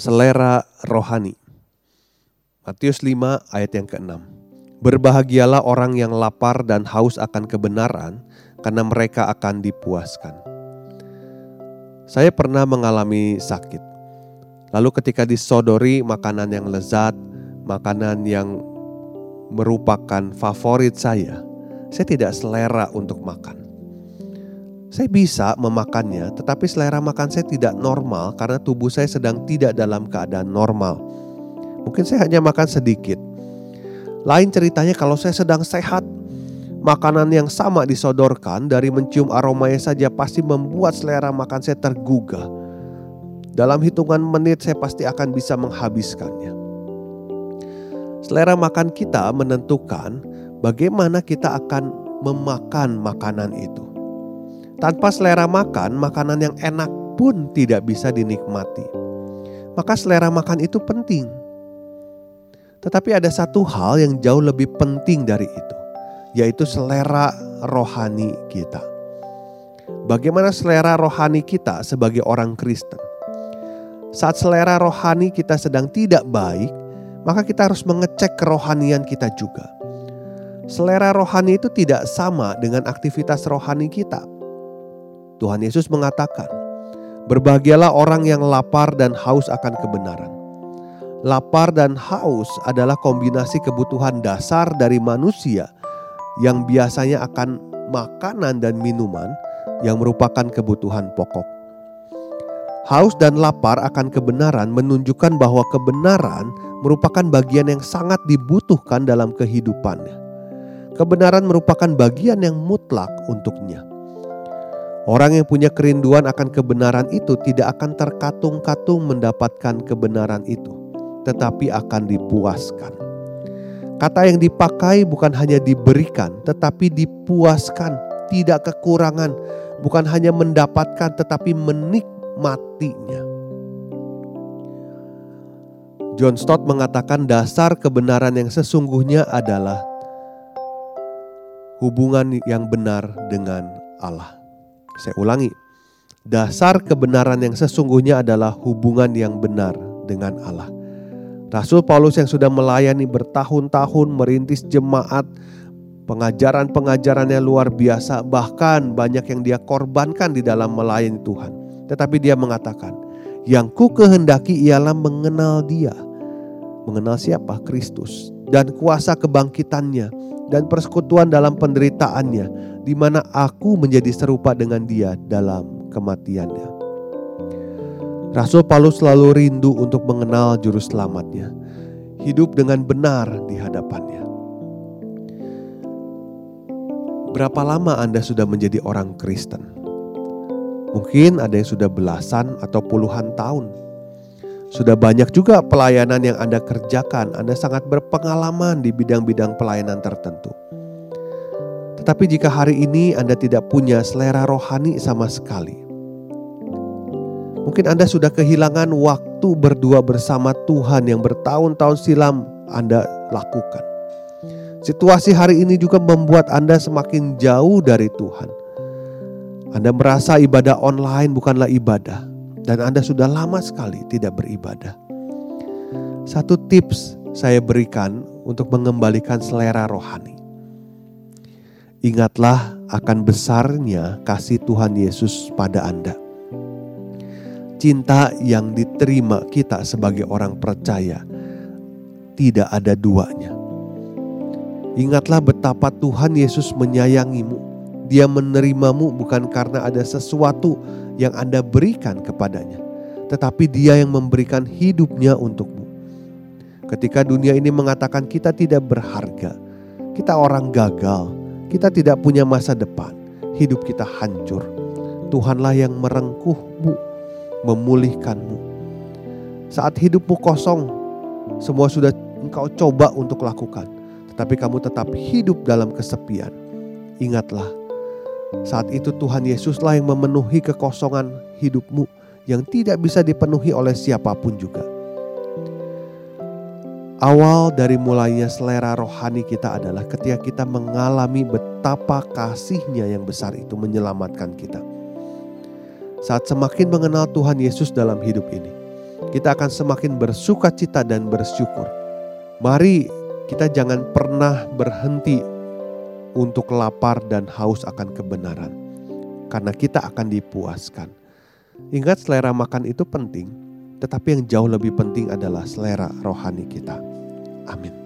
Selera rohani. Matius 5 ayat yang ke-6. Berbahagialah orang yang lapar dan haus akan kebenaran, karena mereka akan dipuaskan. Saya pernah mengalami sakit. Lalu ketika disodori makanan yang lezat, makanan yang merupakan favorit saya, saya tidak selera untuk makan. Saya bisa memakannya, tetapi selera makan saya tidak normal karena tubuh saya sedang tidak dalam keadaan normal. Mungkin saya hanya makan sedikit. Lain ceritanya kalau saya sedang sehat, makanan yang sama disodorkan dari mencium aromanya saja pasti membuat selera makan saya tergugah. Dalam hitungan menit saya pasti akan bisa menghabiskannya. Selera makan kita menentukan bagaimana kita akan memakan makanan itu. Tanpa selera makan, makanan yang enak pun tidak bisa dinikmati. Maka selera makan itu penting. Tetapi ada satu hal yang jauh lebih penting dari itu, yaitu selera rohani kita. Bagaimana selera rohani kita sebagai orang Kristen? Saat selera rohani kita sedang tidak baik, maka kita harus mengecek kerohanian kita juga. Selera rohani itu tidak sama dengan aktivitas rohani kita. Tuhan Yesus mengatakan, "Berbahagialah orang yang lapar dan haus akan kebenaran." Lapar dan haus adalah kombinasi kebutuhan dasar dari manusia yang biasanya akan makanan dan minuman yang merupakan kebutuhan pokok. Haus dan lapar akan kebenaran menunjukkan bahwa kebenaran merupakan bagian yang sangat dibutuhkan dalam kehidupannya. Kebenaran merupakan bagian yang mutlak untuknya. Orang yang punya kerinduan akan kebenaran itu tidak akan terkatung-katung mendapatkan kebenaran itu, tetapi akan dipuaskan. Kata yang dipakai bukan hanya diberikan, tetapi dipuaskan, tidak kekurangan, bukan hanya mendapatkan, tetapi menikmatinya. John Stott mengatakan dasar kebenaran yang sesungguhnya adalah hubungan yang benar dengan Allah. Saya ulangi, dasar kebenaran yang sesungguhnya adalah hubungan yang benar dengan Allah. Rasul Paulus yang sudah melayani bertahun-tahun merintis jemaat, pengajaran-pengajarannya luar biasa, bahkan banyak yang dia korbankan di dalam melayani Tuhan. Tetapi dia mengatakan, yang ku kehendaki ialah mengenal dia. Mengenal siapa? Kristus. Dan kuasa kebangkitannya dan persekutuan dalam penderitaannya di mana aku menjadi serupa dengan dia dalam kematiannya. Rasul Paulus selalu rindu untuk mengenal juru selamatnya, hidup dengan benar di hadapannya. Berapa lama Anda sudah menjadi orang Kristen? Mungkin ada yang sudah belasan atau puluhan tahun. Sudah banyak juga pelayanan yang Anda kerjakan. Anda sangat berpengalaman di bidang-bidang pelayanan tertentu. Tetapi jika hari ini Anda tidak punya selera rohani sama sekali, mungkin Anda sudah kehilangan waktu berdua bersama Tuhan yang bertahun-tahun silam Anda lakukan. Situasi hari ini juga membuat Anda semakin jauh dari Tuhan. Anda merasa ibadah online bukanlah ibadah, dan Anda sudah lama sekali tidak beribadah. Satu tips saya berikan untuk mengembalikan selera rohani Ingatlah akan besarnya kasih Tuhan Yesus pada Anda. Cinta yang diterima kita sebagai orang percaya tidak ada duanya. Ingatlah betapa Tuhan Yesus menyayangimu. Dia menerimamu bukan karena ada sesuatu yang Anda berikan kepadanya, tetapi Dia yang memberikan hidupnya untukmu. Ketika dunia ini mengatakan kita tidak berharga, kita orang gagal, kita tidak punya masa depan. hidup kita hancur. Tuhanlah yang merengkuhmu, memulihkanmu. Saat hidupmu kosong, semua sudah engkau coba untuk lakukan, tetapi kamu tetap hidup dalam kesepian. Ingatlah, saat itu Tuhan Yesuslah yang memenuhi kekosongan hidupmu yang tidak bisa dipenuhi oleh siapa pun juga. Awal dari mulainya selera rohani kita adalah ketika kita mengalami betapa kasihnya yang besar itu menyelamatkan kita. Saat semakin mengenal Tuhan Yesus dalam hidup ini, kita akan semakin bersuka cita dan bersyukur. Mari kita jangan pernah berhenti untuk lapar dan haus akan kebenaran, karena kita akan dipuaskan. Ingat, selera makan itu penting, tetapi yang jauh lebih penting adalah selera rohani kita. Amin.